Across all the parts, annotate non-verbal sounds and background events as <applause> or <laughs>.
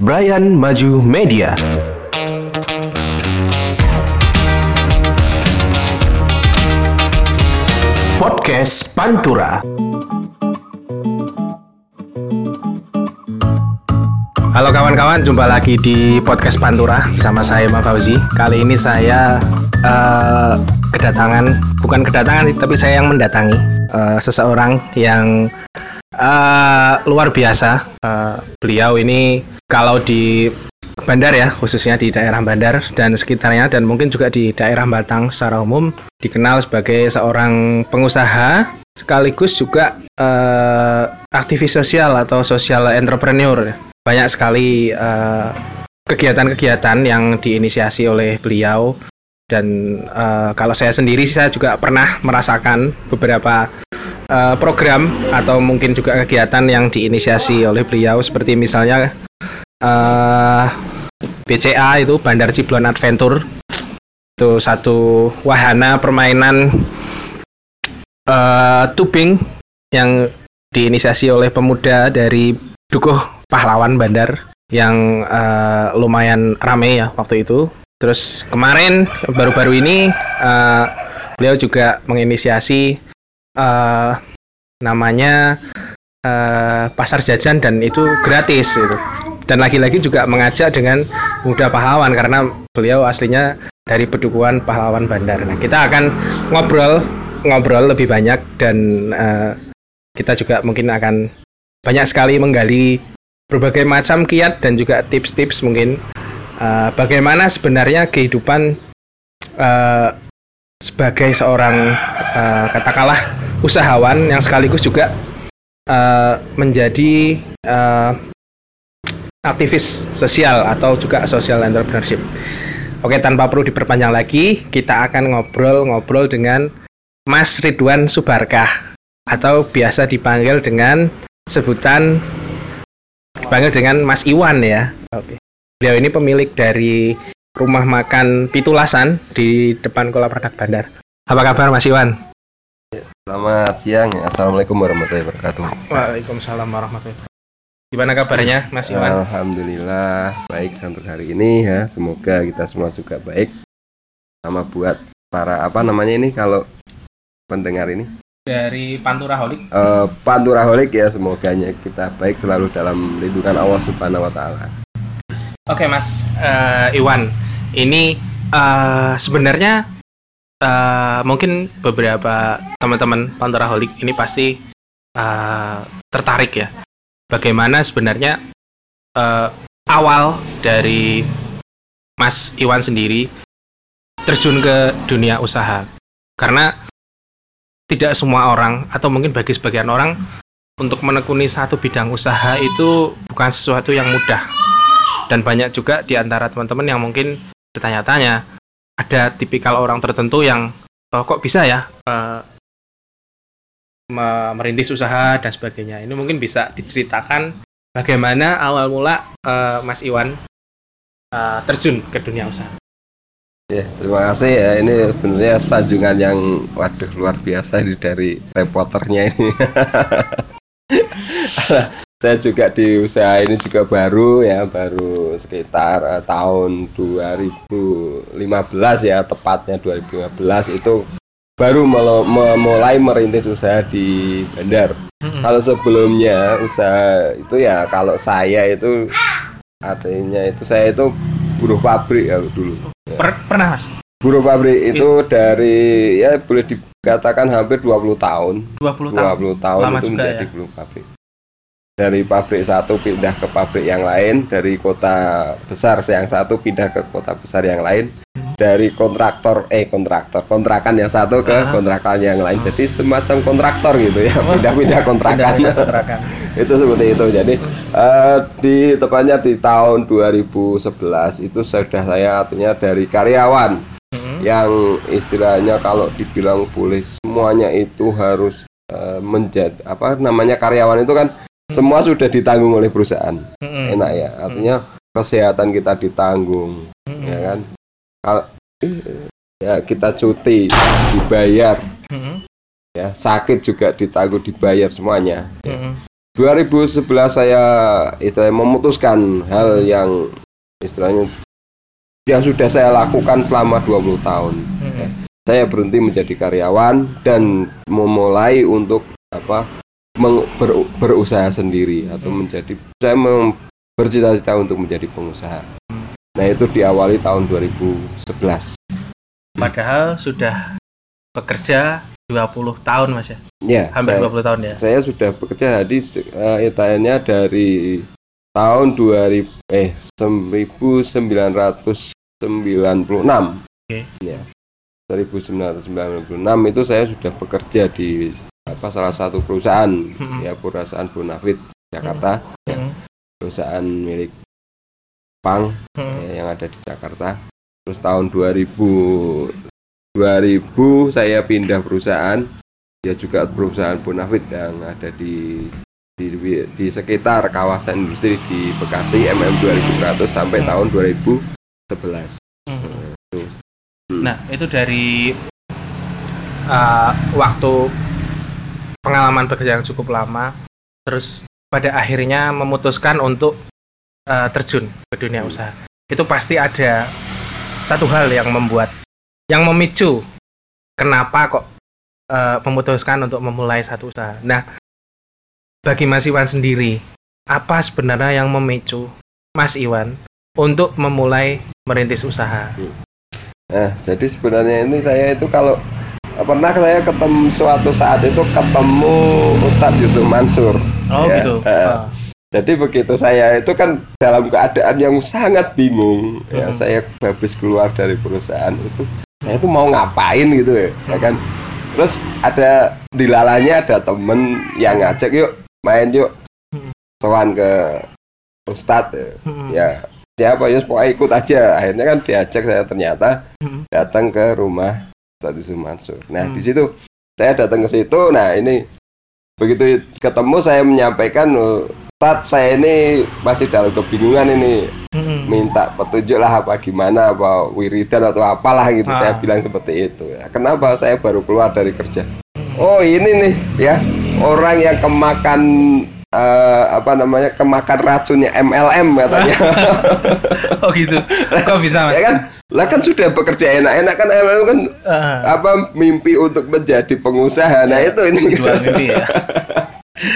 Brian Maju Media. Podcast Pantura. Halo kawan-kawan, jumpa lagi di podcast Pantura bersama saya Pak Fauzi. Kali ini saya uh, kedatangan, bukan kedatangan sih, tapi saya yang mendatangi uh, seseorang yang uh, luar biasa. Uh, beliau ini kalau di Bandar ya, khususnya di daerah Bandar dan sekitarnya dan mungkin juga di daerah Batang secara umum dikenal sebagai seorang pengusaha sekaligus juga uh, aktivis sosial atau social entrepreneur. Banyak sekali kegiatan-kegiatan uh, yang diinisiasi oleh beliau dan uh, kalau saya sendiri saya juga pernah merasakan beberapa uh, program atau mungkin juga kegiatan yang diinisiasi oleh beliau seperti misalnya uh, BCA itu Bandar Ciblon Adventure itu satu wahana permainan uh, tubing yang diinisiasi oleh pemuda dari Dukuh Pahlawan Bandar yang uh, lumayan rame ya waktu itu. Terus kemarin baru-baru ini uh, beliau juga menginisiasi uh, namanya uh, pasar jajan dan itu gratis itu dan lagi-lagi juga mengajak dengan muda pahlawan karena beliau aslinya dari pedukuhan pahlawan bandar. Nah, kita akan ngobrol ngobrol lebih banyak dan uh, kita juga mungkin akan banyak sekali menggali berbagai macam kiat dan juga tips-tips mungkin uh, bagaimana sebenarnya kehidupan sebagai seorang uh, katakanlah usahawan yang sekaligus juga uh, menjadi uh, aktivis sosial atau juga social entrepreneurship. Oke, tanpa perlu diperpanjang lagi, kita akan ngobrol-ngobrol dengan Mas Ridwan Subarkah atau biasa dipanggil dengan sebutan dipanggil dengan Mas Iwan ya. Oke. Beliau ini pemilik dari rumah makan Pitulasan di depan Kolam Produk Bandar. Apa kabar Mas Iwan? Selamat siang, Assalamualaikum warahmatullahi wabarakatuh. Waalaikumsalam warahmatullahi wabarakatuh. Gimana kabarnya Mas Iwan? Alhamdulillah baik sampai hari ini ya. Semoga kita semua juga baik. Sama buat para apa namanya ini kalau pendengar ini dari Panturaholik. Uh, Panturaholik ya semoga kita baik selalu dalam lindungan Allah Subhanahu wa taala. Oke Mas uh, Iwan, ini uh, sebenarnya uh, mungkin beberapa teman-teman Panturaholik ini pasti uh, tertarik ya. Bagaimana sebenarnya uh, awal dari Mas Iwan sendiri terjun ke dunia usaha? Karena tidak semua orang atau mungkin bagi sebagian orang untuk menekuni satu bidang usaha itu bukan sesuatu yang mudah dan banyak juga di antara teman-teman yang mungkin bertanya-tanya ada tipikal orang tertentu yang oh, kok bisa ya uh, merintis usaha dan sebagainya. Ini mungkin bisa diceritakan bagaimana awal mula uh, Mas Iwan uh, terjun ke dunia usaha. Ya, terima kasih ya. Ini sebenarnya sanjungan yang waduh luar biasa ini dari reporternya ini. <laughs> Saya juga di usaha ini juga baru ya, baru sekitar uh, tahun 2015 ya, tepatnya 2015 itu baru mulai merintis usaha di bandar. hmm Kalau sebelumnya usaha itu ya kalau saya itu artinya itu saya itu buruh pabrik ya dulu. Per- pernah mas? Buruh pabrik itu It... dari ya boleh dikatakan hampir 20 tahun. 20 tahun. 20 tahun Lama itu menjadi ya? buruh pabrik. Dari pabrik satu pindah ke pabrik yang lain, dari kota besar yang satu pindah ke kota besar yang lain dari kontraktor eh kontraktor kontrakan yang satu ke ah. kontrakan yang lain jadi semacam kontraktor gitu ya oh. <laughs> pindah-pindah kontrakan, kontrakan. <laughs> itu seperti itu jadi uh, di tepatnya di tahun 2011 itu sudah saya artinya dari karyawan hmm. yang istilahnya kalau dibilang boleh semuanya itu harus uh, menjadi apa namanya karyawan itu kan. Semua sudah ditanggung oleh perusahaan hmm. enak ya artinya kesehatan kita ditanggung ya kan kalau ya kita cuti dibayar hmm. ya sakit juga ditanggung dibayar semuanya ya. hmm. 2011 saya itu memutuskan hal yang istilahnya yang sudah saya lakukan selama 20 tahun. Hmm. Saya berhenti menjadi karyawan dan memulai untuk apa ber- berusaha sendiri atau menjadi saya mem- bercita-cita untuk menjadi pengusaha. Nah, itu diawali tahun 2011. Padahal sudah bekerja 20 tahun Mas ya. Ya, Hampir saya, 20 tahun ya. saya sudah bekerja di uh, itanya dari tahun 2000 eh 1996. Oke. Ya. 1996 itu saya sudah bekerja di apa salah satu perusahaan Mm-mm. ya perusahaan Bonafit Jakarta ya, Hmm. perusahaan milik Pang Hmm. ya, yang ada di Jakarta. Terus tahun 2000 2000 saya pindah perusahaan ya juga perusahaan Bonafit yang ada di di, di sekitar kawasan industri di Bekasi MM 2100 sampai Hmm. tahun 2011. Hmm. Itu. Nah, itu dari uh, waktu pengalaman bekerja yang cukup lama, terus pada akhirnya memutuskan untuk uh, terjun ke dunia usaha. Itu pasti ada satu hal yang membuat, yang memicu kenapa kok uh, memutuskan untuk memulai satu usaha. Nah, bagi Mas Iwan sendiri, apa sebenarnya yang memicu Mas Iwan untuk memulai merintis usaha? Nah, jadi sebenarnya ini saya itu kalau pernah saya ketemu suatu saat itu ketemu Ustadz Yusuf Mansur. Oh Ya, gitu. Ah. Jadi begitu saya itu kan dalam keadaan yang sangat bingung, ya Hmm. saya habis keluar dari perusahaan itu, saya itu mau ngapain gitu ya, ya kan? Terus ada di lalanya ada temen yang ngajak yuk main yuk, Hmm. sowan ke Ustadz ya. Hmm. ya siapa ya pokoknya ikut aja. Akhirnya kan diajak saya ternyata Hmm. datang ke rumah Ustadz Yusuf Mansur. Nah Hmm. di situ saya datang ke situ, nah ini begitu ketemu saya menyampaikan "Oh, Ustadz saya ini masih dalam kebingungan ini Hmm. minta petunjuk lah apa gimana apa wiridan atau apalah gitu Ah. saya bilang seperti itu ya. kenapa saya baru keluar dari kerja oh ini nih ya orang yang kemakan eh, apa namanya kemakan racunnya MLM katanya <laughs> Oh gitu. Kok bisa mas? ya kan lah kan sudah bekerja enak-enak kan MLM kan Ah, apa mimpi untuk menjadi pengusaha nah itu ini jual mimpi ya. <laughs>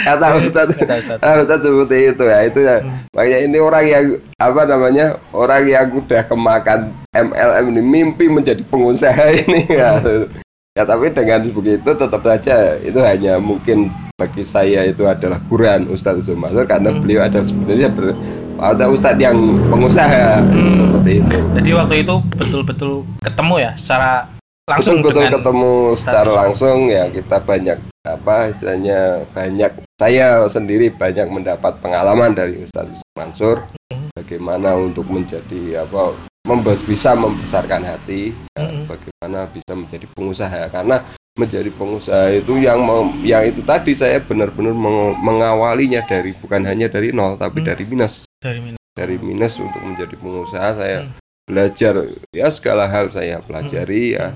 kata Ustadz Kata Ustadz. Ah, Ustadz seperti itu ya itu ya Hmm. makanya ini orang yang apa namanya orang yang udah kemakan MLM ini mimpi menjadi pengusaha <laughs> ini ya ya tapi dengan begitu tetap saja itu hanya mungkin bagi saya itu adalah kuran Ustadz Yusuf Mansur karena Hmm. beliau ada sebenarnya ber- ada Ustadz yang pengusaha Hmm. seperti itu Jadi waktu itu betul-betul ketemu ya secara langsung betul-betul dengan ketemu secara Yusuf. langsung ya kita banyak apa istilahnya banyak saya sendiri banyak mendapat pengalaman dari Ustadz Mansur Hmm. bagaimana untuk menjadi apa membes bisa membesarkan hati ya, Hmm. bagaimana bisa menjadi pengusaha karena menjadi pengusaha itu yang mem- yang itu tadi saya benar-benar meng- mengawalinya dari bukan hanya dari nol tapi Hmm. dari minus dari minat. dari minus untuk menjadi pengusaha saya Hmm. belajar ya segala hal saya pelajari ya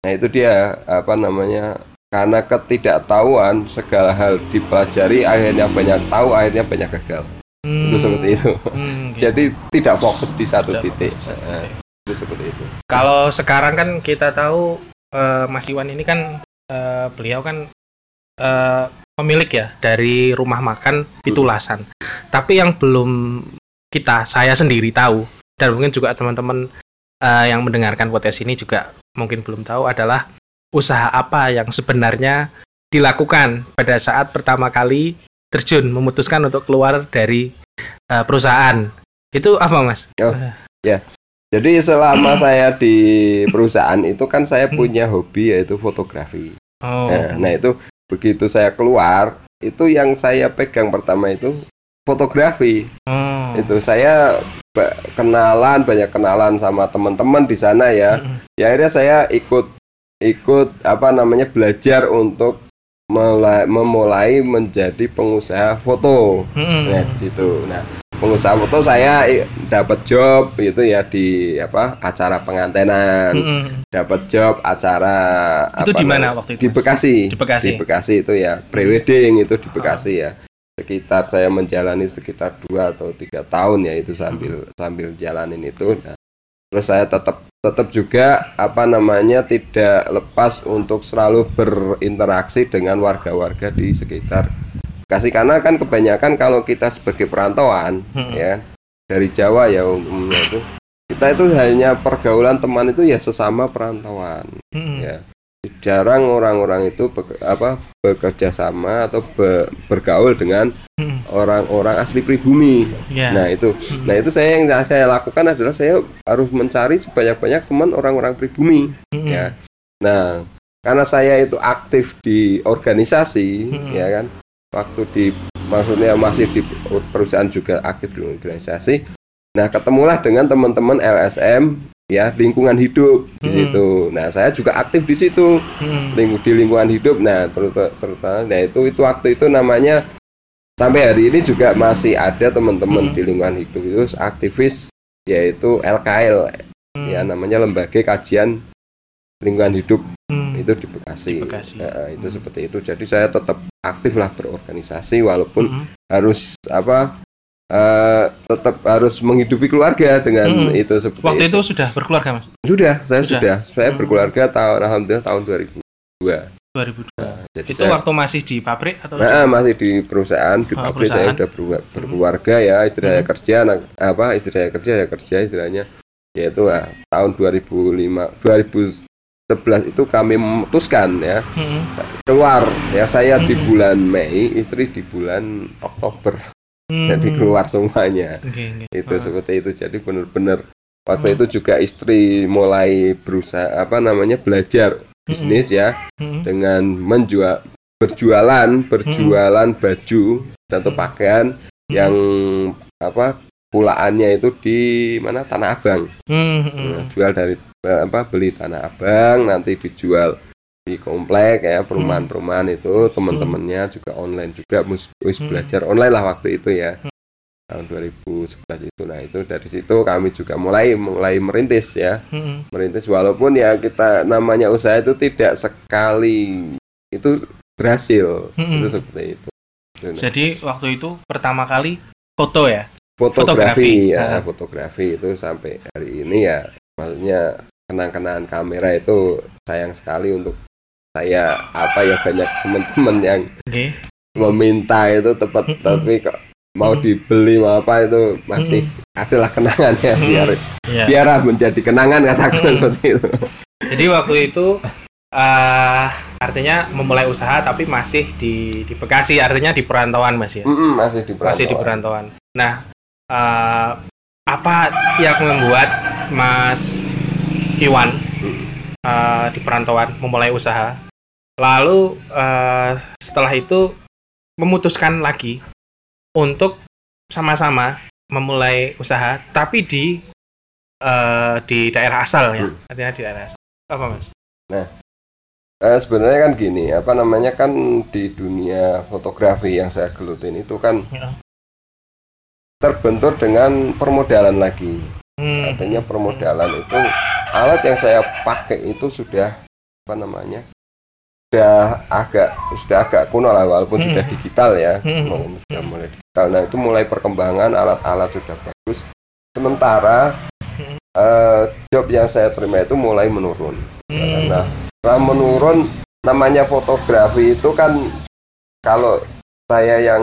nah itu dia apa namanya karena ketidaktahuan segala hal dipelajari akhirnya banyak tahu akhirnya banyak gagal Hmm. itu seperti itu Hmm, <laughs> gitu. jadi tidak fokus di satu Tidak titik fokus titik. itu seperti itu Kalau sekarang kan kita tahu eh, Mas Iwan ini kan eh, beliau kan eh, pemilik ya dari rumah makan Pitulasan. Tapi yang belum kita saya sendiri tahu dan mungkin juga teman-teman eh, yang mendengarkan podcast ini juga mungkin belum tahu adalah usaha apa yang sebenarnya dilakukan pada saat pertama kali terjun memutuskan untuk keluar dari eh, perusahaan. Itu apa, Mas? Oh. Jadi selama <clears throat> saya di perusahaan itu kan saya Hmm. punya hobi yaitu fotografi. Oh. Nah, nah itu begitu saya keluar itu yang saya pegang pertama itu fotografi. Oh. itu saya kenalan banyak kenalan sama teman-teman di sana ya. Ya akhirnya saya ikut ikut apa namanya belajar untuk memulai menjadi pengusaha foto. Nah di situ. Nah pengusaha foto saya dapat job itu ya di apa acara pengantenan Mm-mm. dapat job acara Itu di mana waktu itu? di? Bekasi Di Bekasi. di Bekasi itu ya prewedding itu di Bekasi ya sekitar saya menjalani sekitar dua atau tiga tahun ya itu sambil sambil jalanin itu nah, terus saya tetap tetap juga apa namanya tidak lepas untuk selalu berinteraksi dengan warga-warga di sekitar kasih karena kan kebanyakan kalau kita sebagai perantauan Hmm. ya dari Jawa ya umumnya itu kita itu hanya pergaulan teman itu ya sesama perantauan Mm-mm. ya jarang orang-orang itu be- apa bekerja sama atau be- bergaul dengan Mm-mm. orang-orang asli pribumi Ya. nah itu Mm-mm. nah itu saya yang saya lakukan adalah saya harus mencari sebanyak-banyak teman orang-orang pribumi Mm-mm. ya nah karena saya itu aktif di organisasi Mm-mm. ya kan waktu di maksudnya masih di perusahaan juga aktif di organisasi nah ketemulah dengan teman-teman LSM ya lingkungan hidup di Mm-mm. situ nah saya juga aktif di situ ling- di lingkungan hidup nah terut- terutama nah itu itu waktu itu namanya sampai hari ini juga masih ada teman-teman Hmm. di lingkungan hidup itu aktivis yaitu LKL Mm. ya namanya lembaga kajian lingkungan hidup Mm. Itu di Bekasi, Di Bekasi. Ya, itu seperti itu jadi saya tetap aktif lah berorganisasi walaupun Mm-mm. harus apa eh, tetap harus menghidupi keluarga dengan Hmm. itu seperti Waktu itu. itu sudah berkeluarga mas? sudah saya Sudah. sudah, saya Hmm. berkeluarga tahun alhamdulillah tahun 2002 2002. jadi Itu saya- waktu masih di pabrik atau? Nah, masih di perusahaan, di Oh, pabrik perusahaan. saya udah berua- berkeluarga ya, istri saya Hmm. kerja, anak apa istri saya kerja ya kerja istilahnya. Yaitu ah, tahun 2005 2011 itu kami memutuskan ya Mm-mm. keluar ya saya di Hmm. bulan Mei, istri di bulan Oktober. Jadi Mm. keluar semuanya. Oke. Itu Ah. seperti itu. Jadi benar-benar waktu Hmm. itu juga istri mulai berusaha apa namanya belajar bisnis ya Mm-mm. dengan menjual berjualan berjualan baju atau Hmm. pakaian yang apa pulaannya itu di mana Tanah Abang Mm-mm. Nah, jual dari apa beli Tanah Abang nanti dijual di komplek ya perumahan-perumahan itu. Teman-temannya juga online juga mus wis Hmm. belajar online lah waktu itu ya. Tahun 2011 itu. Nah itu dari situ kami juga mulai mulai merintis ya. Merintis walaupun ya kita namanya usaha itu tidak sekali itu berhasil. Itu seperti itu. Nah, Jadi waktu itu pertama kali foto ya? fotografi, fotografi. ya Ah. fotografi itu sampai hari ini ya. Maksudnya kenang-kenangan kamera itu sayang sekali untuk saya apa ya banyak teman-teman yang Oke. meminta itu tepat tapi kok mau dibeli mau apa itu masih adalah kenangannya Mm-mm. biar Iya. biarlah menjadi kenangan katakan seperti itu Jadi waktu itu eh artinya memulai usaha tapi masih di di Bekasi artinya di perantauan Mas ya. Mm-mm, masih di Masih di perantauan. perantauan. Nah, eh apa yang membuat Mas Iwan Mm. eh, di perantauan memulai usaha? Lalu eh, setelah itu memutuskan lagi untuk sama-sama memulai usaha tapi di eh, di daerah asal ya. Hmm. Artinya di daerah asal. Apa Mas? Eh, sebenarnya kan gini, apa namanya kan di dunia fotografi yang saya gelutin itu kan Ya. terbentur dengan permodalan lagi. Hmm. Artinya permodalan itu alat yang saya pakai itu sudah apa namanya? Sudah agak sudah agak kuno lah walaupun Hmm. sudah digital ya. Hmm. Sudah mulai digital. Nah, itu mulai perkembangan alat-alat sudah bagus. Sementara Hmm. eh, job yang saya terima itu mulai menurun. Hmm. Nah, setelah menurun namanya fotografi itu kan kalau saya yang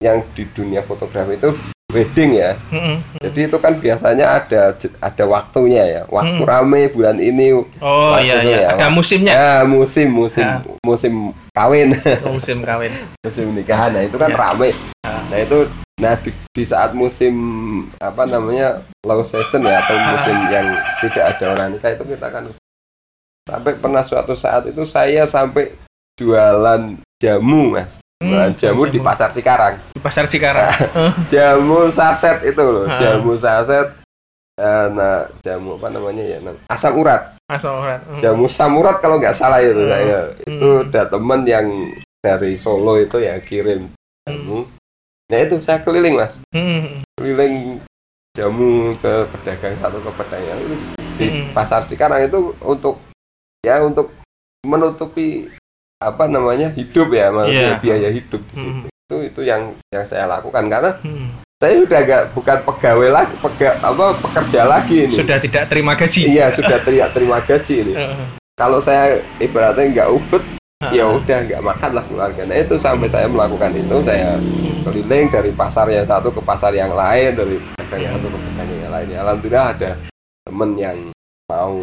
yang di dunia fotografi itu wedding ya. Hmm. Jadi itu kan biasanya ada ada waktunya ya. Waktu Hmm. rame bulan ini Oh iya iya, ya, ada musimnya. ya musim musim Ya. musim kawin, Oh, musim kawin. <laughs> musim nikahan. Nah, itu kan Ya. rame. Ya. Nah, itu nah di, di saat musim apa namanya low season ya atau musim yang tidak ada orang nikah itu kita kan sampai pernah suatu saat itu saya sampai jualan jamu mas Hmm, jamu di pasar Cikarang di pasar Cikarang. <laughs> jamu saset itu loh Ah. jamu saset eh, nah jamu apa namanya ya nam- asam urat Asal orang. Hmm. jamu samurat kalau nggak salah itu Hmm. saya itu Hmm. ada temen yang dari Solo itu ya kirim jamu nah itu saya keliling mas Hmm. keliling jamu ke pedagang satu ke pedagang di Hmm. pasar Cikarang itu untuk ya untuk menutupi apa namanya hidup ya maksudnya Iya. biaya hidup di Hmm. situ. itu itu yang yang saya lakukan karena Hmm. saya sudah nggak bukan pegawai lagi pega, apa pekerja lagi ini Sudah tidak terima gaji. iya sudah teriak terima gaji ini kalau saya ibaratnya nggak ubet ya udah nggak makan lah keluarga nah itu sampai saya melakukan itu saya keliling dari pasar yang satu ke pasar yang lain dari pedagang yang satu ke pedagang yang lain Ya, alhamdulillah ada temen yang mau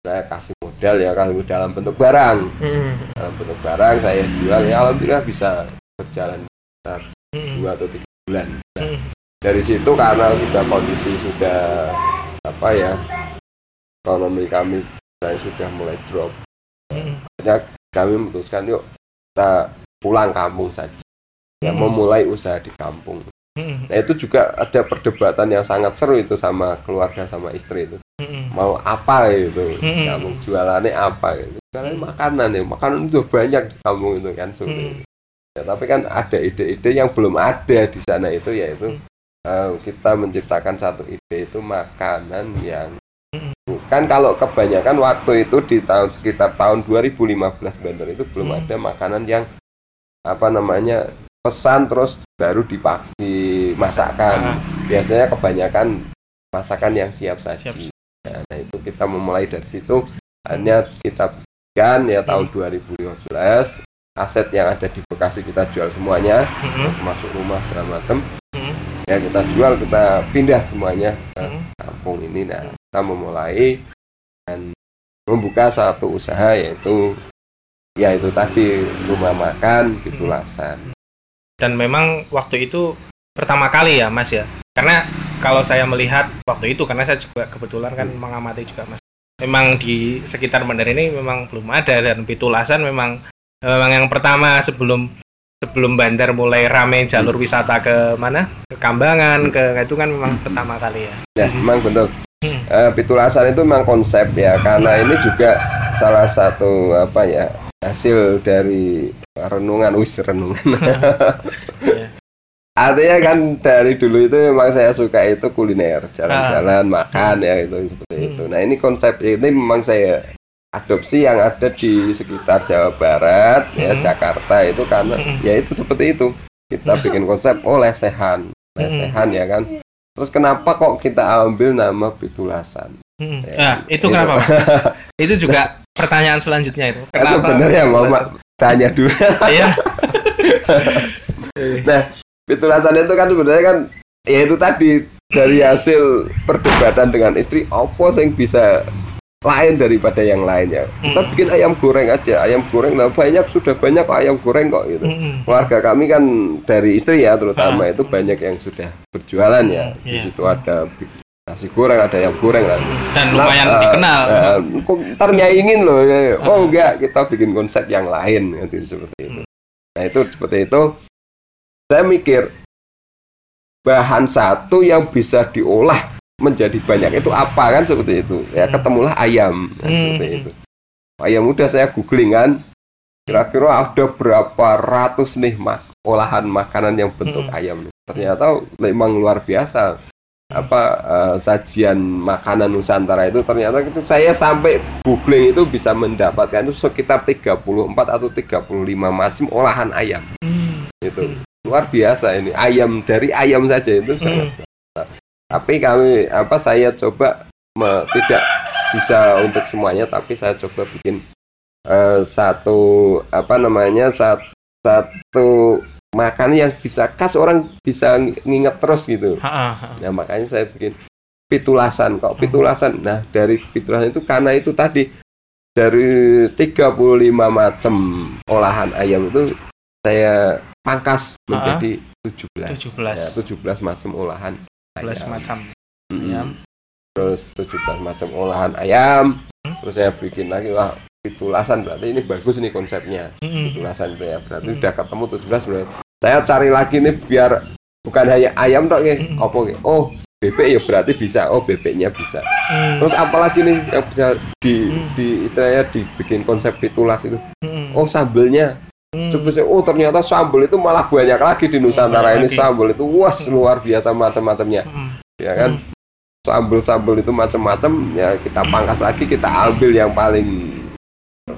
saya kasih modal ya modal dalam bentuk barang Hmm. dalam bentuk barang saya jual ya alhamdulillah bisa berjalan Hmm. dua atau tiga bulan Nah, Hmm. dari situ karena sudah kondisi sudah apa ya ekonomi kami saya sudah mulai drop Hmm. akhirnya kami memutuskan yuk kita pulang kampung saja ya memulai usaha di kampung nah itu juga ada perdebatan yang sangat seru itu sama keluarga sama istri itu. Mau apa gitu Hmm. kampung jualannya apa gitu jualannya makanan ya makanan itu banyak di kampung itu kan seperti Hmm. itu. ya tapi kan ada ide-ide yang belum ada di sana itu yaitu eh, kita menciptakan satu ide itu makanan yang Hmm. bukan kalau kebanyakan waktu itu di tahun sekitar tahun 2015 Banter itu belum Hmm. ada makanan yang apa namanya pesan terus baru dipak dimasakkan Ah. biasanya kebanyakan masakan yang siap saji Siap. Nah, nah, itu kita memulai dari situ hanya kita bikin ya tahun Hmm. 2015 aset yang ada di Bekasi kita jual semuanya Hmm. termasuk rumah segala macam Hmm. ya kita jual kita pindah semuanya ke Hmm. kampung ini nah kita memulai dan membuka satu usaha yaitu ya itu tadi rumah makan di Hmm. Tulasan Dan memang waktu itu pertama kali ya Mas ya. Karena kalau saya melihat waktu itu karena saya juga kebetulan kan Hmm. mengamati juga Mas. Memang di sekitar Bandar ini memang belum ada dan Pitulasan memang memang yang pertama sebelum sebelum Bandar mulai rame jalur wisata ke mana? Ke Kambangan, ke itu kan memang pertama kali ya. ya memang betul Hmm. Eh, Pitulasan itu memang konsep ya karena ini juga salah satu apa ya hasil dari renungan wis renungan <laughs> Ya. Artinya kan dari dulu itu memang saya suka itu kuliner jalan-jalan makan ya itu seperti Hmm. itu nah ini konsep ini memang saya adopsi yang ada di sekitar Jawa Barat ya Hmm. Jakarta itu karena Hmm. ya itu seperti itu kita bikin konsep oh lesehan lesehan ya kan terus kenapa kok kita ambil nama Pitulasan Hmm. Ya, Nah, itu itu. kenapa Mas? <laughs> itu juga pertanyaan selanjutnya itu. Kan sebenarnya mau tanya dulu Iya. <laughs> Pitulasan itu kan sebenarnya kan ya itu tadi dari hasil perdebatan dengan istri apa yang bisa lain daripada yang lainnya kita Hmm. bikin ayam goreng aja ayam goreng nah banyak sudah banyak ayam goreng kok gitu Hmm. keluarga kami kan dari istri ya terutama itu banyak yang sudah berjualan ya Hmm, di iya. situ ada nasi goreng ada ayam goreng lah Dan lumayan Nah, dikenal. kok ntar nyaingin loh ya. oh Ah. enggak kita bikin konsep yang lain gitu, seperti itu nah itu seperti itu saya mikir bahan satu yang bisa diolah menjadi banyak itu apa kan seperti itu ya Hmm. ketemulah ayam kan, Hmm. seperti itu ayam udah saya googling kan kira-kira ada berapa ratus nih mak olahan makanan yang bentuk Hmm. ayam ternyata memang luar biasa apa eh, sajian makanan Nusantara itu ternyata itu saya sampai googling itu bisa mendapatkan itu sekitar 34 atau 35 macam olahan ayam Hmm. itu luar biasa ini ayam dari ayam saja itu sangat Hmm. tapi kami apa saya coba me- tidak bisa untuk semuanya tapi saya coba bikin eh, satu apa namanya sat- satu makanan yang bisa khas orang bisa ng- nginget terus gitu Ha, ha, ha. Nah makanya saya bikin pitulasan kok Hmm. pitulasan. Nah dari pitulasan itu karena itu tadi dari 35 macam olahan ayam itu saya pangkas menjadi 17. 17. Ya, 17 macam olahan 11 ayam. macam Mm-mm. ayam. Terus 17 macam olahan ayam. Hmm. Terus saya bikin lagi wah pitulasan berarti ini bagus nih konsepnya. Hmm. Pitulasan itu ya berarti Hmm. udah ketemu 17 berarti. Saya cari lagi nih biar bukan hanya ayam dok ya. Hmm. Apa ya? Oh bebek ya berarti bisa. Oh bebeknya bisa. Hmm. Terus apalagi nih yang bisa di Hmm. di istilahnya dibikin konsep pitulas itu. Hmm. Oh sambelnya. Hmm. Oh ternyata sambel itu malah banyak lagi di Nusantara Banyak ini lagi. sambel itu wah luar biasa macam-macamnya Hmm. ya kan sambel-sambel itu macam-macam ya kita pangkas lagi kita ambil yang paling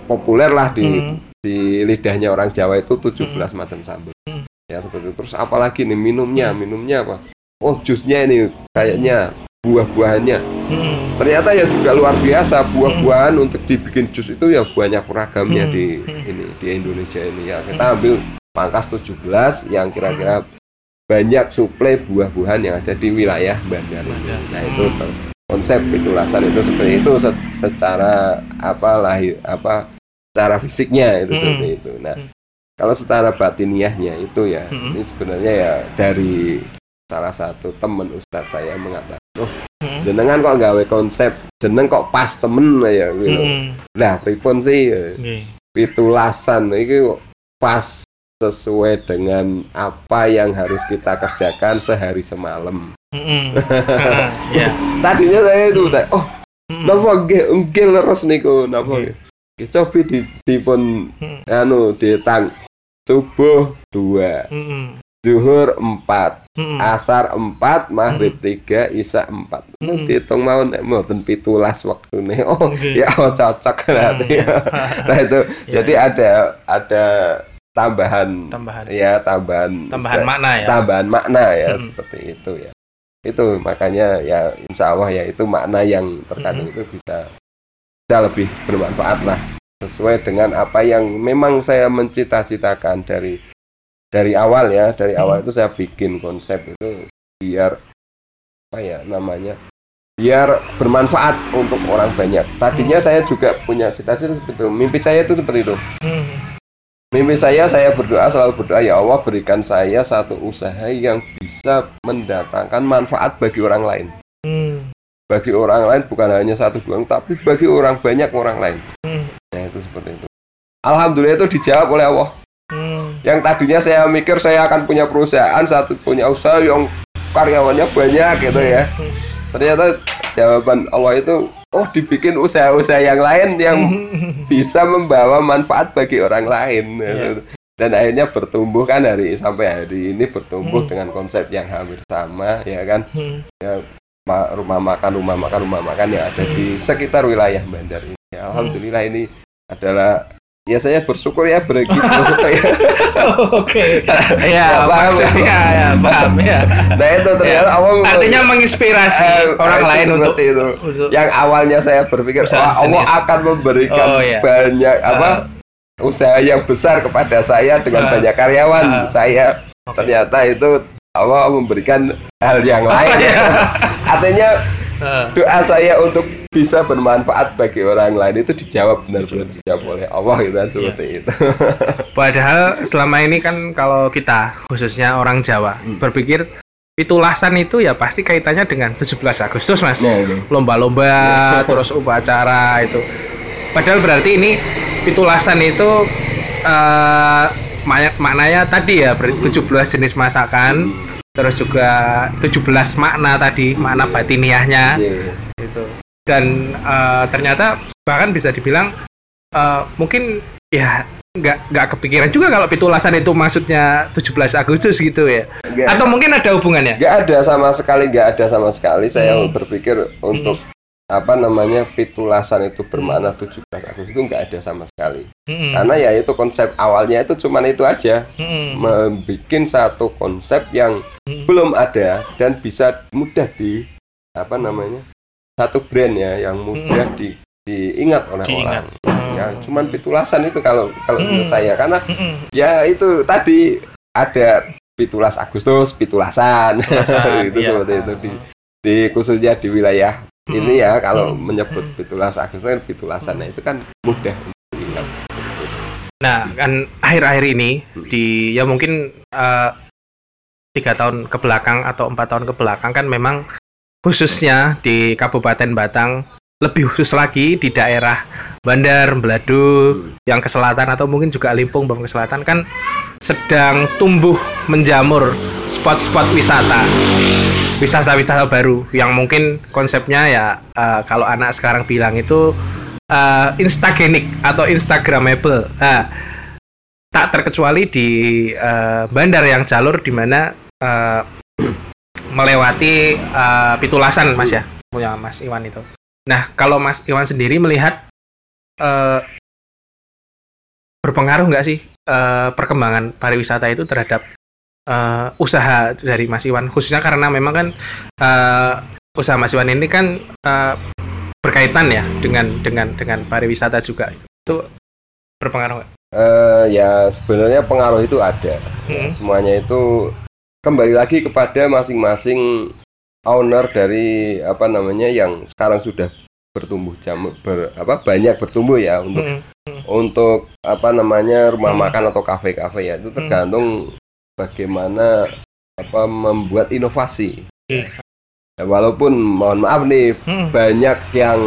populer lah di Hmm. di lidahnya orang Jawa itu 17 macam sambel Hmm. ya seperti itu. terus apalagi nih minumnya minumnya apa oh jusnya ini kayaknya buah-buahannya Mm-mm. ternyata ya juga luar biasa buah-buahan untuk dibikin jus itu ya banyak ragamnya Hmm. di Hmm. ini di Indonesia ini ya kita ambil pangkas 17 yang kira-kira banyak suplai buah-buahan yang ada di wilayah Bandar ini. Bandar. Nah itu ter- konsep pitulasan itu seperti itu se- secara apa lahir apa secara fisiknya itu Hmm. seperti itu. Nah Hmm. kalau secara batiniahnya itu ya Hmm. ini sebenarnya ya dari salah satu teman ustadz saya mengatakan oh Mm-mm. jenengan kok gawe konsep jeneng kok pas temen ya gitu. Mm-mm. Lah pripun sih Nggih. pitulasan iki pas sesuai dengan apa yang harus kita kerjakan sehari semalam. Mm-mm. <laughs> Ah, Ya. Tadinya saya itu oh Mm-mm. napa nggih nggih leres niku napa Nggih. Nggih, Cobi di dipun Mm. anu ditang subuh dua, Mm-mm. Zuhur empat, Mm-mm. asar empat, maghrib tiga, isya empat. Itu Mm. dihitung mau nek mboten pitulas waktune. <laughs> Oh, Oke. ya oh, cocok berarti. Mm. <laughs> <laughs> nah itu Ya, jadi ada ada tambahan tambahan ya tambahan tambahan makna ya. tambahan makna ya Mm. seperti itu ya. Itu makanya ya insya Allah ya itu makna yang terkadang Mm. itu bisa bisa lebih bermanfaat lah sesuai dengan apa yang memang saya mencita-citakan dari dari awal ya dari Hmm. awal itu saya bikin konsep itu biar apa ya namanya biar bermanfaat untuk orang banyak tadinya Hmm. saya juga punya cita-cita seperti itu mimpi saya itu seperti itu Mm. mimpi saya saya berdoa selalu berdoa ya Allah berikan saya satu usaha yang bisa mendatangkan manfaat bagi orang lain Mm. bagi orang lain bukan hanya satu dua orang, tapi bagi orang banyak orang lain Mm. ya itu seperti itu Alhamdulillah itu dijawab oleh Allah. Yang tadinya saya mikir saya akan punya perusahaan satu punya usaha yang karyawannya banyak gitu ya ternyata jawaban Allah itu oh dibikin usaha-usaha yang lain yang <laughs> bisa membawa manfaat bagi orang lain Iya. dan akhirnya bertumbuh kan hari sampai hari ini bertumbuh Hmm. dengan konsep yang hampir sama ya kan Mm. Ma- rumah makan rumah makan rumah makan yang ada di sekitar wilayah Bandar ini Ya, alhamdulillah ini adalah ya saya bersyukur ya begitu <laughs> ya. Oke. Ya, Ya, paham. maksudnya ya, paham ya. nah itu ternyata Allah Artinya menginspirasi Eh, orang lain untuk itu untuk- yang awalnya saya berpikir Usaha wah, Allah akan memberikan Oh, iya. banyak apa usaha yang besar kepada saya dengan Ah. banyak karyawan Ah. saya ternyata itu Allah memberikan hal yang <laughs> lain Iya. artinya doa saya untuk bisa bermanfaat bagi orang lain. Itu dijawab benar-benar dijawab oleh Allah gitu kan seperti itu. <laughs> Padahal selama ini kan kalau kita khususnya orang Jawa Hmm. berpikir pitulasan itu ya pasti kaitannya dengan 17 Agustus mas. Nah, itu. lomba-lomba <laughs> terus upacara itu. Padahal berarti ini pitulasan itu eh mak- maknanya tadi ya ber- 17 jenis masakan terus juga 17 makna tadi makna batiniahnya. Iya. gitu dan eh, ternyata bahkan bisa dibilang eh, mungkin ya nggak nggak kepikiran juga kalau pitulasan itu maksudnya 17 Agustus gitu ya. Nggak- atau mungkin ada hubungannya? Nggak ada sama sekali nggak ada sama sekali. Saya Hmm. berpikir untuk apa namanya pitulasan itu bermakna 17 Agustus itu nggak ada sama sekali. Mm, karena ya itu konsep awalnya itu cuman itu aja. Mm, membuat satu konsep yang mm, belum ada dan bisa mudah di apa namanya satu brand ya yang mudah di, diingat oleh Diingat. orang. Ya cuman pitulasan itu kalau kalau menurut Hmm. saya karena mm, ya itu tadi ada pitulas Agustus pitulasan. Pitulasan, <laughs> itu iya. seperti itu. Di, di khususnya di wilayah Hmm. ini ya kalau Hmm. menyebut pitulas Agustus kan pitulasan. Nah itu kan mudah diingat. Nah, kan akhir-akhir ini di ya mungkin eh, tiga tahun ke belakang atau empat tahun ke belakang kan memang khususnya di Kabupaten Batang lebih khusus lagi di daerah Bandar, Beladu, yang ke selatan atau mungkin juga Limpung, Bang ke selatan kan sedang tumbuh menjamur spot-spot wisata. Wisata-wisata baru yang mungkin konsepnya ya eh, kalau anak sekarang bilang itu eh, instagenik atau instagramable. Nah, tak terkecuali di eh, bandar yang jalur di mana eh, melewati eh, pitulasan, Mas ya, punya Mas Iwan itu. Nah, kalau Mas Iwan sendiri melihat eh, berpengaruh nggak sih eh, perkembangan pariwisata itu terhadap eh, usaha dari Mas Iwan khususnya karena memang kan eh, usaha Mas Iwan ini kan eh, berkaitan ya dengan dengan dengan pariwisata juga itu berpengaruh nggak? Eh, ya sebenarnya pengaruh itu ada. Hmm. semuanya itu kembali lagi kepada masing-masing owner dari apa namanya yang sekarang sudah bertumbuh jam ber, apa banyak bertumbuh ya untuk Mm, untuk apa namanya rumah Hmm. makan atau kafe-kafe ya itu tergantung bagaimana apa membuat inovasi. Oke. Ya, walaupun mohon maaf nih mm, banyak yang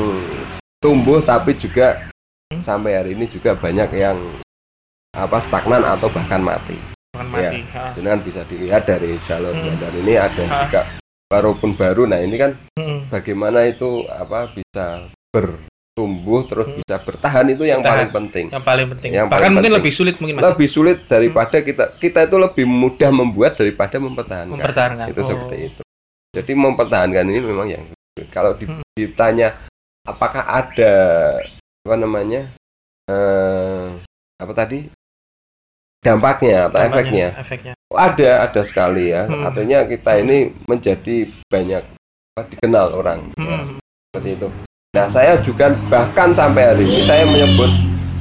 tumbuh tapi juga Hmm. sampai hari ini juga banyak yang apa stagnan atau bahkan mati. Bukan Ya. mati. Ha. Dengan bisa dilihat dari jalur Hmm. ini ada Ah. juga walaupun baru. Nah ini kan Mm, bagaimana itu apa bisa bertumbuh terus Hmm. bisa bertahan itu yang Bertahan. paling penting. yang paling penting. Yang Bahkan paling mungkin penting. lebih sulit mungkin Mas Lebih sulit daripada kita kita itu lebih mudah membuat daripada mempertahankan. mempertahankan. Itu Oh. seperti itu. Jadi mempertahankan ini memang yang sulit. kalau Hmm. ditanya apakah ada apa namanya eh, apa tadi dampaknya atau Dampaknya, efeknya? Efeknya. Ada ada sekali ya. Hmm. artinya kita ini menjadi banyak dikenal orang. Ya, Mm, seperti itu. Nah saya juga bahkan sampai hari ini saya menyebut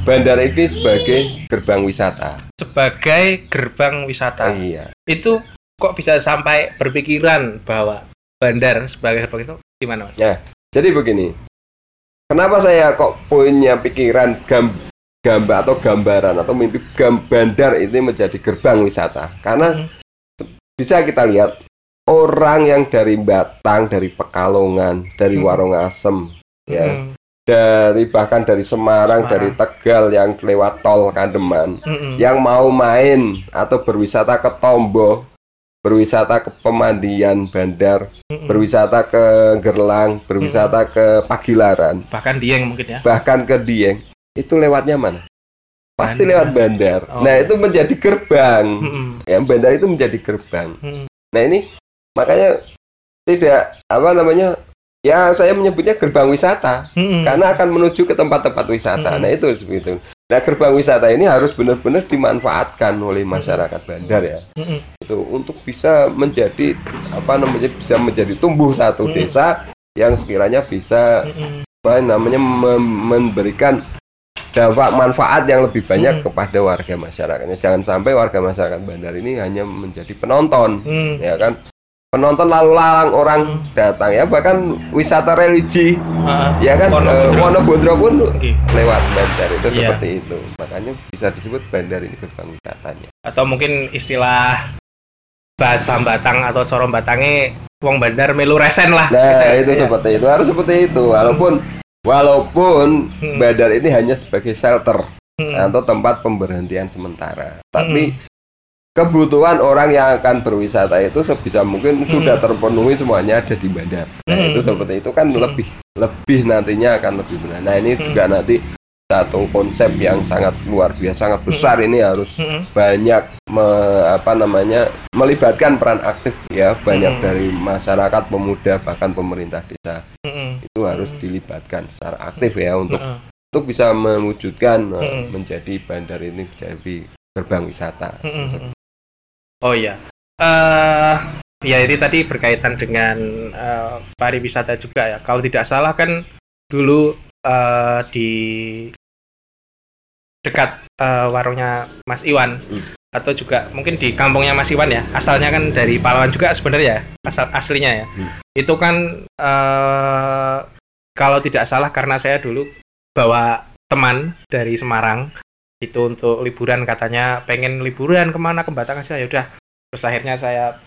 bandar ini sebagai gerbang wisata. Sebagai gerbang wisata. iya. Itu kok bisa sampai berpikiran bahwa bandar sebagai gerbang itu gimana Mas? Jadi begini, kenapa saya kok punya pikiran gambar atau gambaran atau mimpi gam bandar ini menjadi gerbang wisata? Karena Hmm. bisa kita lihat orang yang dari Batang, dari Pekalongan, dari Hmm. Warongasem, ya, Mm, dari bahkan dari Semarang, Semarang. dari Tegal yang lewat tol Kandeman, mm, mm. yang mau main atau berwisata ke Tombo, berwisata ke pemandian bandar, Mm, mm. berwisata ke Gerlang, berwisata ke Pagilaran, bahkan Dieng mungkin ya. bahkan ke Dieng, itu lewatnya mana? Pasti Bandar. lewat bandar. Oh. Nah, itu menjadi gerbang. Mm, mm. Ya, bandar itu menjadi gerbang. Mm. Nah, ini makanya tidak apa namanya? Ya, saya menyebutnya gerbang wisata Mm, mm. karena akan menuju ke tempat-tempat wisata. Mm. Nah, itu seperti itu. Nah, gerbang wisata ini harus benar-benar dimanfaatkan oleh masyarakat bandar ya. Mm, mm. itu untuk bisa menjadi apa namanya bisa menjadi tumbuh satu Hmm. desa yang sekiranya bisa Mm, mm. apa namanya mem- memberikan dampak manfaat yang lebih banyak Hmm. kepada warga masyarakatnya jangan sampai warga masyarakat bandar ini hanya menjadi penonton Mm. ya kan penonton lalu lalang orang Hmm. datang ya bahkan wisata religi Ah, ya kan Wonobodro. eh, Wonobodro pun Oke. lewat bandar itu Iya. seperti itu makanya bisa disebut bandar ini gerbang wisatanya atau mungkin istilah bahasa Batang atau corom Batangnya wong bandar melu resen lah. Nah, Gitu itu ya. seperti itu. Harus seperti itu. Walaupun walaupun Hmm. bandar ini hanya sebagai shelter Mm, atau tempat pemberhentian sementara. Tapi kebutuhan orang yang akan berwisata itu sebisa mungkin Hmm. sudah terpenuhi semuanya ada di bandar. Nah, Hmm. itu seperti itu kan Hmm. lebih lebih nantinya akan lebih benar. Nah, ini Hmm. juga nanti satu konsep yang sangat luar biasa, sangat besar ini harus Mm, banyak me- apa namanya melibatkan peran aktif ya banyak Hmm. dari masyarakat pemuda bahkan pemerintah desa mm, itu harus dilibatkan secara aktif ya untuk Mm, untuk bisa mewujudkan uh, Hmm. menjadi bandar ini menjadi gerbang wisata. mm. Oh iya. Eh ya ini tadi berkaitan dengan eh, pariwisata juga ya. Kalau tidak salah kan dulu eh, di dekat eh, warungnya Mas Iwan Hmm. atau juga mungkin di kampungnya Mas Iwan ya. Asalnya kan dari Palawan juga sebenarnya ya, asal aslinya ya. Hmm. Itu kan eh, kalau tidak salah karena saya dulu bawa teman dari Semarang itu untuk liburan katanya pengen liburan ke mana ke Batangas ya udah terus akhirnya saya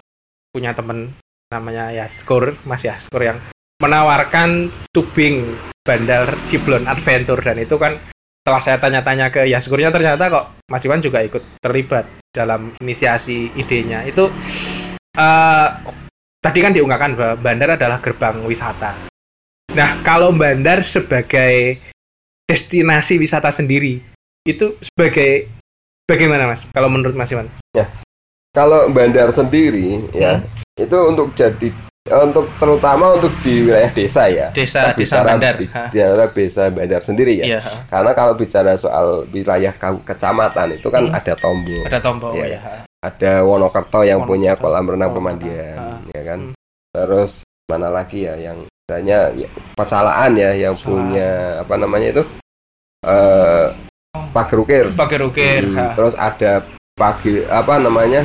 punya temen namanya ya Skor Mas ya Skor yang menawarkan tubing bandar Ciblon Adventure dan itu kan setelah saya tanya-tanya ke Yaskurnya ternyata kok Mas Iwan juga ikut terlibat dalam inisiasi idenya. Itu eh, tadi kan diungkapkan bahwa bandar adalah gerbang wisata. Nah kalau bandar sebagai destinasi wisata sendiri itu sebagai bagaimana mas? Kalau menurut Mas Iwan? Kalau bandar sendiri ya Hmm. itu untuk jadi untuk terutama untuk di wilayah desa ya. desa Kita desa bicara bandar daerah desa bandar sendiri ya. iya Karena kalau bicara soal wilayah kecamatan itu kan Hmm. ada tombol. ada tombol Iya. ya ada Wonokerto yang punya Wonokerto. kolam renang pemandian renang. ya kan Hmm. terus mana lagi ya yang misalnya ya, pesalaan ya yang Pesalaan. punya apa namanya itu eh pager ukir Pakai rukir. Hmm, ha. terus ada pagi apa namanya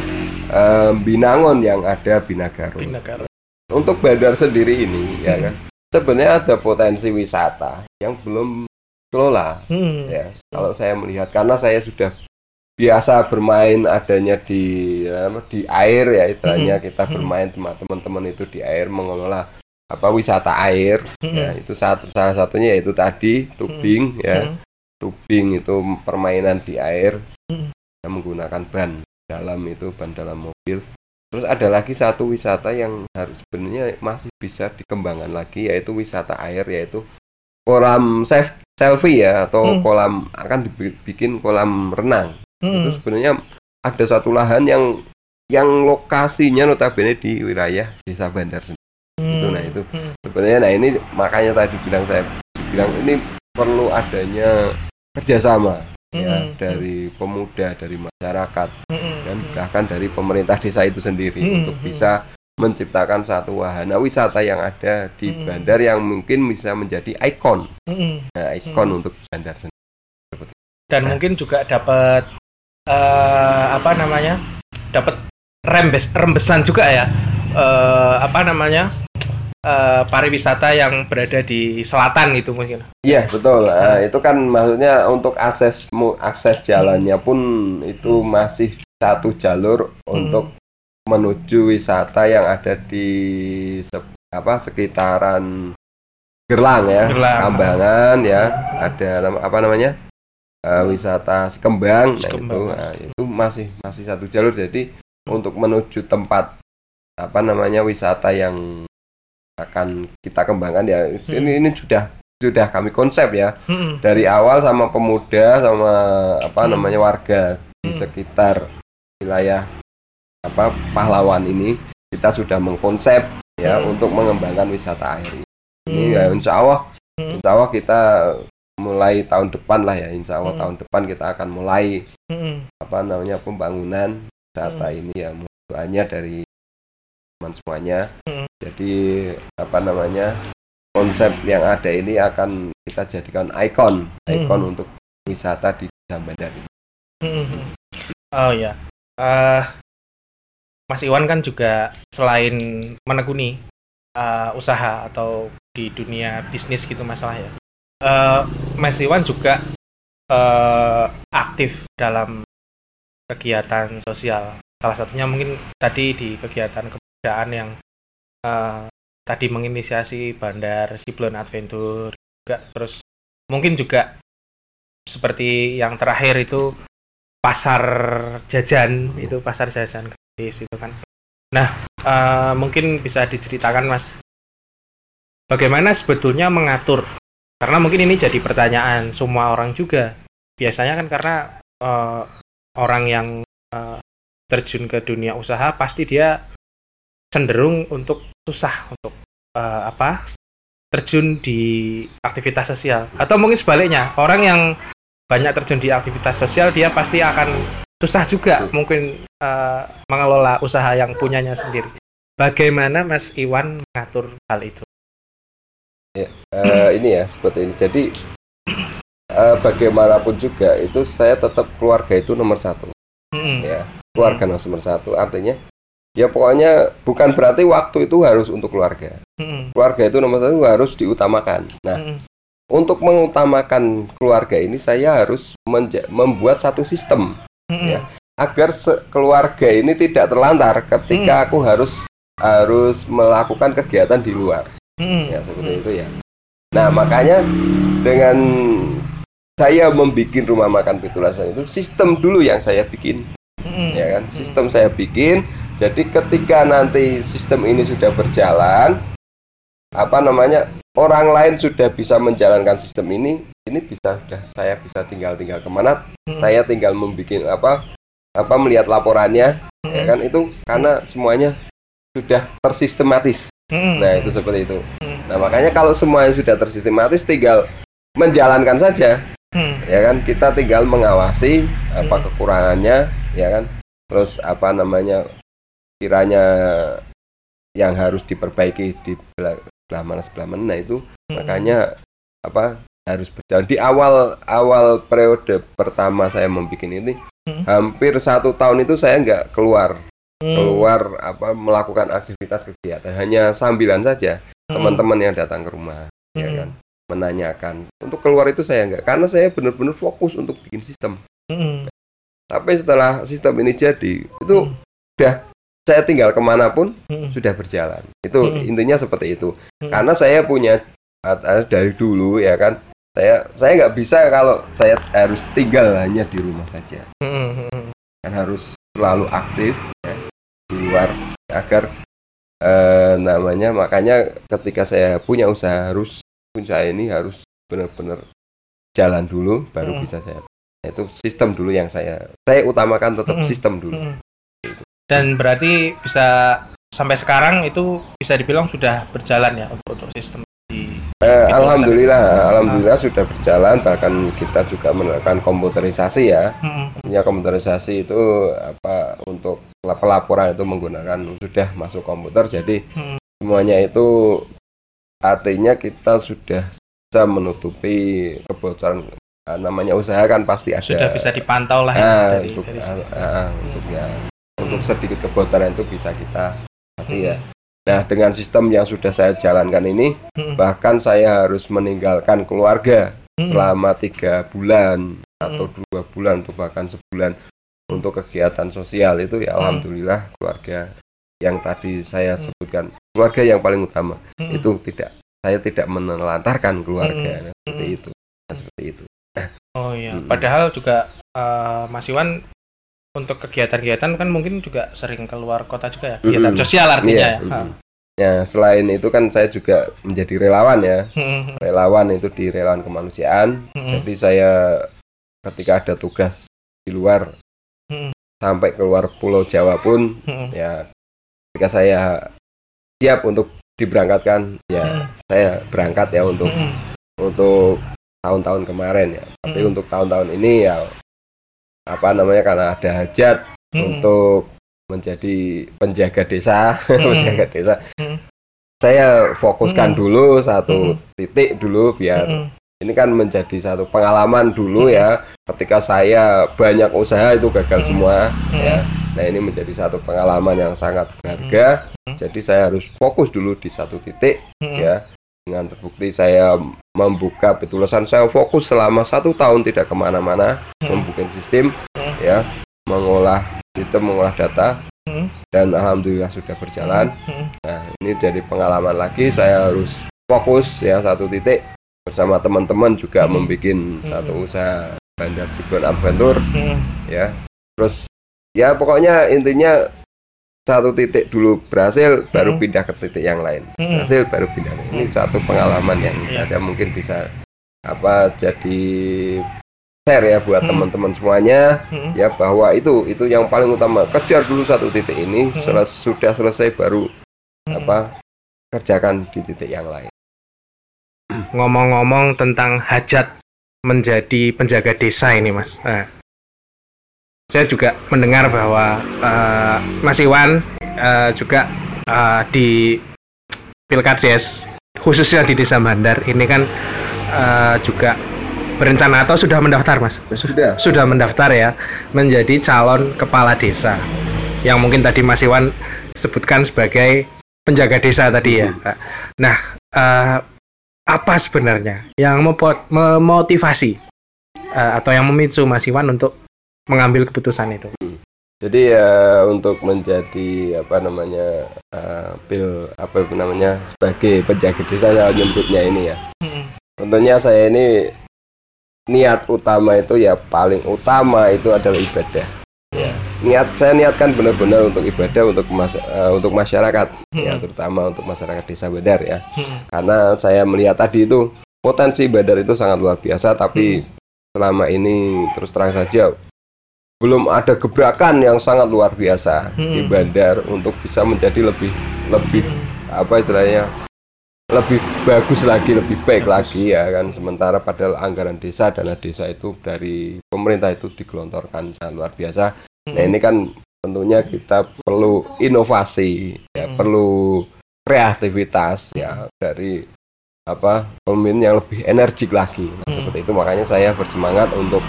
eh, Binangun yang ada Binagaro Hmm. negara. Untuk Bandar sendiri ini ya kan sebenarnya ada potensi wisata yang belum kelola Hmm. ya kalau saya melihat karena saya sudah biasa bermain adanya di apa, di air ya istilahnya kita Hmm. bermain tema- teman-teman itu di air mengelola apa wisata air Hmm. ya itu satu salah satunya yaitu tadi tubing ya Hmm. tubing itu permainan di air Hmm. menggunakan ban dalam itu ban dalam mobil terus ada lagi satu wisata yang harus sebenarnya masih bisa dikembangkan lagi yaitu wisata air yaitu kolam sel- selfie ya atau Hmm. kolam akan dibikin kolam renang Hmm. itu sebenarnya ada satu lahan yang yang lokasinya notabene di wilayah desa Bandar sendiri. itu, nah, itu. Hmm. sebenarnya nah ini makanya tadi bilang saya bilang ini perlu adanya kerjasama ya Hmm. dari pemuda dari masyarakat Hmm. dan bahkan dari pemerintah desa itu sendiri Hmm, untuk bisa menciptakan satu wahana wisata yang ada di Hmm. bandar yang mungkin bisa menjadi ikon Hmm. nah, ikon Hmm. untuk bandar sendiri dan mungkin juga dapat eh, apa namanya dapat rembes rembesan juga ya eh, apa namanya eh, pariwisata yang berada di selatan gitu mungkin Iya betul. Nah, itu kan maksudnya untuk akses akses jalannya pun itu masih satu jalur untuk menuju wisata yang ada di se- apa sekitaran Gerlang ya, Gerlang. Kambangan ya, ada nama- apa namanya Eh, wisata Sekembang. Nah, Sekembang. itu, nah, itu masih masih satu jalur. Jadi untuk menuju tempat apa namanya wisata yang akan kita kembangkan ya ini ini sudah sudah kami konsep ya Hmm. dari awal sama pemuda sama apa Hmm. namanya warga di Hmm. sekitar wilayah apa pahlawan ini kita sudah mengkonsep ya Hmm. untuk mengembangkan wisata air ini Hmm. ya insya Allah Hmm. insya Allah kita mulai tahun depan lah ya insya Allah Hmm. tahun depan kita akan mulai Hmm. apa namanya pembangunan wisata ini ya doanya dari teman semuanya Hmm. Jadi apa namanya konsep yang ada ini akan kita jadikan ikon ikon Hmm. untuk wisata di Desa Bandar ini. Hmm. Oh ya, Eh, Mas Iwan kan juga selain menekuni eh, usaha atau di dunia bisnis gitu masalah ya. Eh, Mas Iwan juga eh, aktif dalam kegiatan sosial. Salah satunya mungkin tadi di kegiatan kebudayaan yang eh, tadi menginisiasi Bandar Siblon Adventure juga terus mungkin juga seperti yang terakhir itu pasar jajan itu pasar jajan gratis itu kan. Nah, eh, mungkin bisa diceritakan Mas bagaimana sebetulnya mengatur karena mungkin ini jadi pertanyaan semua orang juga. Biasanya kan karena eh, orang yang eh, terjun ke dunia usaha pasti dia cenderung untuk susah untuk eh, apa terjun di aktivitas sosial atau mungkin sebaliknya orang yang banyak terjun di aktivitas sosial dia pasti akan susah juga mungkin eh, mengelola usaha yang punyanya sendiri. Bagaimana Mas Iwan mengatur hal itu? Eh, ini ya seperti ini jadi eh, bagaimanapun juga itu saya tetap keluarga itu nomor satu Mm-mm. ya keluarga nomor satu artinya ya pokoknya bukan berarti waktu itu harus untuk keluarga keluarga itu nomor satu harus diutamakan nah Mm-mm. untuk mengutamakan keluarga ini saya harus menja- membuat satu sistem Mm-mm. Ya. agar se- keluarga ini tidak terlantar ketika aku harus harus melakukan kegiatan di luar Mm-mm. ya seperti itu ya nah makanya dengan saya membuat rumah makan Pitulasan itu sistem dulu yang saya bikin Mm-mm. ya kan sistem saya bikin jadi ketika nanti sistem ini sudah berjalan apa namanya orang lain sudah bisa menjalankan sistem ini ini bisa sudah saya bisa tinggal tinggal ke mana Mm-mm. saya tinggal membuat apa apa melihat laporannya ya Mm-mm. kan itu karena semuanya sudah tersistematis Mm-mm. nah itu seperti itu Mm. nah makanya kalau semuanya sudah tersistematis tinggal menjalankan saja Mm. ya kan kita tinggal mengawasi apa Hmm. kekurangannya ya kan terus apa namanya kiranya yang harus diperbaiki di belah, sebelah mana sebelah mana itu Hmm. makanya apa harus berjalan di awal awal periode pertama saya membuat ini Hmm. hampir satu tahun itu saya nggak keluar Hmm. keluar apa melakukan aktivitas kegiatan hanya sambilan saja Hmm. teman-teman yang datang ke rumah ya Hmm. kan menanyakan untuk keluar itu saya nggak karena saya benar-benar fokus untuk bikin sistem Hmm. tapi setelah sistem ini jadi itu Hmm. udah saya tinggal ke mana pun Hmm. sudah berjalan itu Hmm. intinya seperti itu Hmm. karena saya punya uh, dari dulu ya kan saya saya nggak bisa kalau saya harus tinggal hanya di rumah saja Hmm. Hmm. kan harus selalu aktif ya, di luar agar eh, namanya makanya ketika saya punya usaha harus usaha ini harus benar-benar jalan dulu baru Hmm. bisa saya itu sistem dulu yang saya saya utamakan tetap Hmm. sistem dulu Hmm. Dan berarti bisa sampai sekarang itu bisa dibilang sudah berjalan ya untuk untuk sistem di Eh, Itu alhamdulillah alhamdulillah sudah berjalan. Bahkan kita juga menerapkan komputerisasi ya. Hmm. ya komputerisasi itu apa untuk pelaporan itu menggunakan sudah masuk komputer. Jadi Hmm. semuanya itu artinya kita sudah bisa menutupi kebocoran Ah, namanya usaha kan pasti ada. Sudah bisa dipantau lah ya Ah, dari, untuk dari ah, ah, untuk ya untuk sedikit kebocoran itu bisa kita kasih ya nah dengan sistem yang sudah saya jalankan ini Hmm. bahkan saya harus meninggalkan keluarga Hmm. selama tiga bulan atau Hmm. dua bulan atau bahkan sebulan untuk kegiatan sosial itu ya Hmm. alhamdulillah keluarga yang tadi saya Hmm. sebutkan keluarga yang paling utama Hmm. itu tidak saya tidak menelantarkan keluarga Hmm. seperti Hmm. itu seperti itu Oh iya, Mm-mm. padahal juga eh, Mas Iwan untuk kegiatan-kegiatan kan mungkin juga sering keluar kota juga ya, kegiatan Mm-mm. sosial artinya Iya, ya. mm. ya selain itu kan saya juga menjadi relawan ya Hmm. relawan itu di relawan kemanusiaan Hmm. jadi saya ketika ada tugas di luar Hmm. sampai keluar pulau Jawa pun Hmm. ya ketika saya siap untuk diberangkatkan ya Hmm. saya berangkat ya untuk Hmm. untuk tahun-tahun kemarin ya tapi Hmm. untuk tahun-tahun ini ya apa namanya karena ada hajat Hmm. untuk menjadi penjaga desa <laughs> Hmm. penjaga desa Hmm. saya fokuskan Hmm. dulu satu titik dulu biar Hmm. ini kan menjadi satu pengalaman dulu ya ketika saya banyak usaha itu gagal Hmm. semua Hmm. ya nah ini menjadi satu pengalaman yang sangat berharga Hmm. jadi saya harus fokus dulu di satu titik Hmm. ya dengan terbukti saya membuka petulasan saya fokus selama satu tahun tidak ke mana-mana Hmm. membuka sistem Hmm. ya mengolah sistem mengolah data Hmm. dan alhamdulillah sudah berjalan Hmm. nah ini jadi pengalaman lagi saya harus fokus ya satu titik bersama teman-teman juga Hmm. membuat satu usaha bandar Cirebon Adventure Hmm. ya terus ya pokoknya intinya satu titik dulu berhasil baru Hmm. pindah ke titik yang lain Hmm. berhasil baru pindah ini satu pengalaman yang Iya. saya mungkin bisa apa jadi share ya buat Hmm. teman-teman semuanya Hmm. ya bahwa itu itu yang paling utama kejar dulu satu titik ini Hmm. setelah sudah selesai baru Hmm. apa kerjakan di titik yang lain ngomong-ngomong tentang hajat menjadi penjaga desa ini mas Nah, saya juga mendengar bahwa eh, Mas Iwan eh, juga eh, di Pilkades khususnya di Desa Bandar ini kan eh, juga berencana atau sudah mendaftar mas? Sudah. Sudah mendaftar ya menjadi calon kepala desa. Yang mungkin tadi Mas Iwan sebutkan sebagai penjaga desa tadi ya. Nah, eh, apa sebenarnya yang memotivasi eh, atau yang memicu Mas Iwan untuk mengambil keputusan itu? jadi ya untuk menjadi apa namanya uh, pil apa namanya sebagai penjaga desa saya nyebutnya ini ya Hmm. tentunya saya ini niat utama itu ya paling utama itu adalah ibadah ya niat saya niatkan benar-benar untuk ibadah untuk mas, eh, untuk masyarakat ya Hmm. terutama untuk masyarakat desa Badar ya Hmm. karena saya melihat tadi itu potensi Badar itu sangat luar biasa tapi selama ini terus terang saja belum ada gebrakan yang sangat luar biasa di Hmm. Bandar untuk bisa menjadi lebih lebih Hmm. apa istilahnya lebih bagus lagi lebih baik lagi ya kan sementara padahal anggaran desa dana desa itu dari pemerintah itu digelontorkan sangat luar biasa nah Hmm. ini kan tentunya kita perlu inovasi, ya, Mm. perlu kreativitas ya dari apa pemimpin yang lebih energik lagi. Nah, Mm. seperti itu makanya saya bersemangat untuk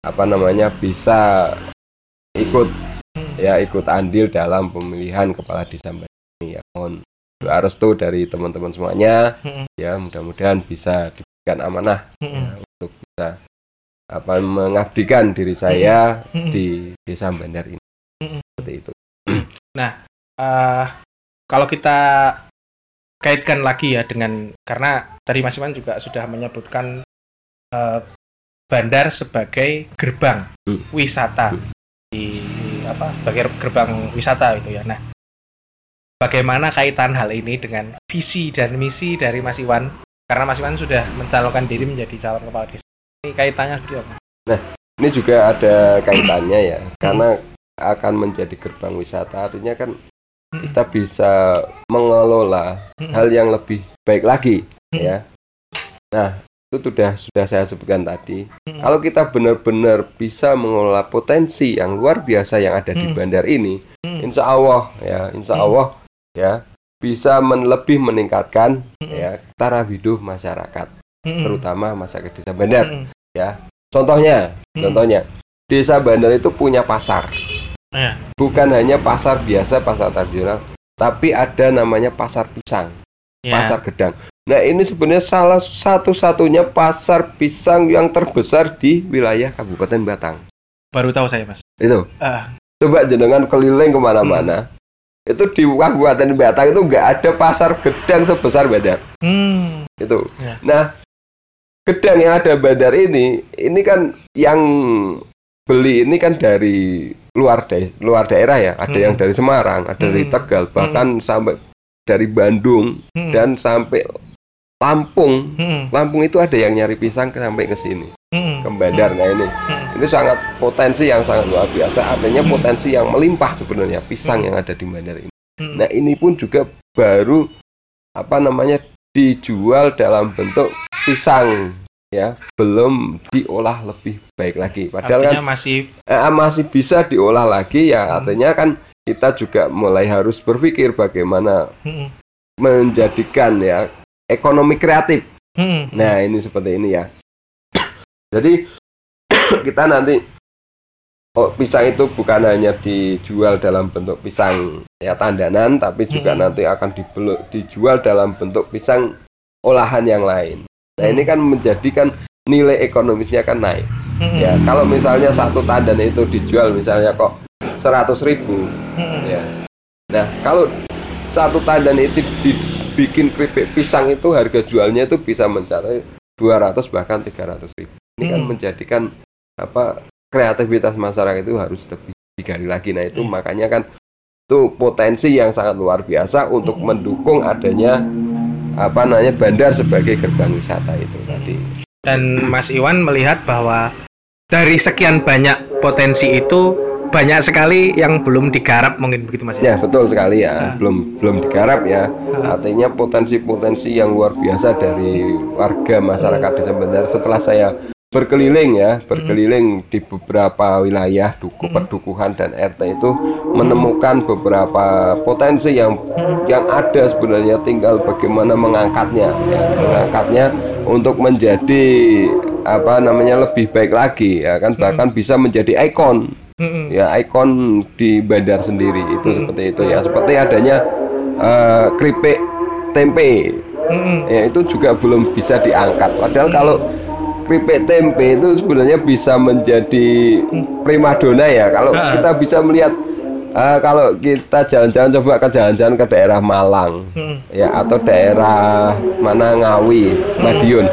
apa namanya bisa ikut ya ikut andil dalam pemilihan kepala desa Mbak ini ya. Mohon doa restu dari teman-teman semuanya. Ya mudah-mudahan bisa diberikan amanah ya, untuk bisa apa mengabdikan diri saya di desa Bandar ini. Seperti itu. Eh, kalau kita kaitkan lagi ya dengan karena tadi Mas Iwan juga sudah menyebutkan eh, bandar sebagai gerbang Hmm. wisata di apa sebagai gerbang wisata itu ya. Nah, bagaimana kaitan hal ini dengan visi dan misi dari Mas Iwan? Karena Mas Iwan sudah mencalonkan diri menjadi calon kepala desa. Ini kaitannya seperti apa? ini juga ada kaitannya ya karena akan menjadi gerbang wisata artinya kan Mm. kita bisa mengelola Mm. hal yang lebih baik lagi ya nah itu sudah sudah saya sebutkan tadi Mm. kalau kita benar-benar bisa mengelola potensi yang luar biasa yang ada di Mm. bandar ini Mm. insya Allah ya insya Mm. Allah ya bisa men- lebih meningkatkan Mm. ya taraf hidup masyarakat Mm. terutama masyarakat desa bandar Mm. contohnya Mm. contohnya desa bandar itu punya pasar Ya. bukan hanya pasar biasa pasar tradisional tapi ada namanya pasar pisang Ya. pasar gedang nah ini sebenarnya salah satu-satunya pasar pisang yang terbesar di wilayah Kabupaten Batang Baru tahu saya, Mas. itu Ah. coba jenengan keliling ke mana-mana itu di Kabupaten Batang itu nggak ada pasar gedang sebesar Bandar Hmm. itu. Ya. Nah, gedang yang ada Bandar ini, ini kan yang beli ini kan dari luar daerah, luar daerah ya. Ada Hmm. yang dari Semarang, ada dari Hmm. Tegal, bahkan sampai dari Bandung Hmm. dan sampai Lampung. Hmm. Lampung itu ada yang nyari pisang sampai ke sini, Hmm. ke Bandar. Nah ini, Hmm. ini sangat potensi yang sangat luar biasa. Artinya Hmm. potensi yang melimpah sebenarnya pisang Hmm. yang ada di Bandar ini. Hmm. Nah ini pun juga baru apa namanya dijual dalam bentuk pisang ya belum diolah lebih baik lagi padahal Artinya kan masih eh, masih bisa diolah lagi ya Hmm. artinya kan kita juga mulai harus berpikir bagaimana Hmm. menjadikan ya ekonomi kreatif Hmm. nah ini seperti ini ya jadi <coughs> kita nanti oh, pisang itu bukan hanya dijual dalam bentuk pisang ya tandanan tapi juga Hmm. nanti akan dijual dalam bentuk pisang olahan yang lain nah ini Hmm. kan menjadikan nilai ekonomisnya kan naik Hmm. ya kalau misalnya satu tandan itu dijual misalnya kok 100.000 ribu Hmm. ya nah kalau satu tandan itu dibikin keripik pisang itu harga jualnya itu bisa mencapai 200 bahkan 300 ribu ini kan Hmm. menjadikan apa kreativitas masyarakat itu harus lebih digali lagi nah itu Hmm. makanya kan itu potensi yang sangat luar biasa untuk Hmm. mendukung adanya apa namanya bandar sebagai gerbang wisata itu tadi Dan Mas Iwan melihat bahwa dari sekian banyak potensi itu banyak sekali yang belum digarap mungkin begitu Mas Ya betul sekali ya, Ah. belum belum digarap ya. Ah. Artinya potensi-potensi yang luar biasa dari warga masyarakat desa Bandar setelah saya berkeliling ya, berkeliling di beberapa wilayah duku Hmm. perdukuhan dan RT itu menemukan beberapa potensi yang yang ada sebenarnya tinggal bagaimana mengangkatnya, ya, mengangkatnya untuk menjadi apa namanya lebih baik lagi ya kan bahkan bisa menjadi ikon Hmm. ya ikon di bandar sendiri itu Hmm. seperti itu ya seperti adanya eh, keripik tempe Hmm. ya itu juga belum bisa diangkat padahal kalau keripik tempe itu sebenarnya bisa menjadi primadona ya kalau Ah. kita bisa melihat eh, kalau kita jalan-jalan coba ke jalan-jalan ke daerah Malang Hmm. ya atau daerah mana Ngawi, Madiun.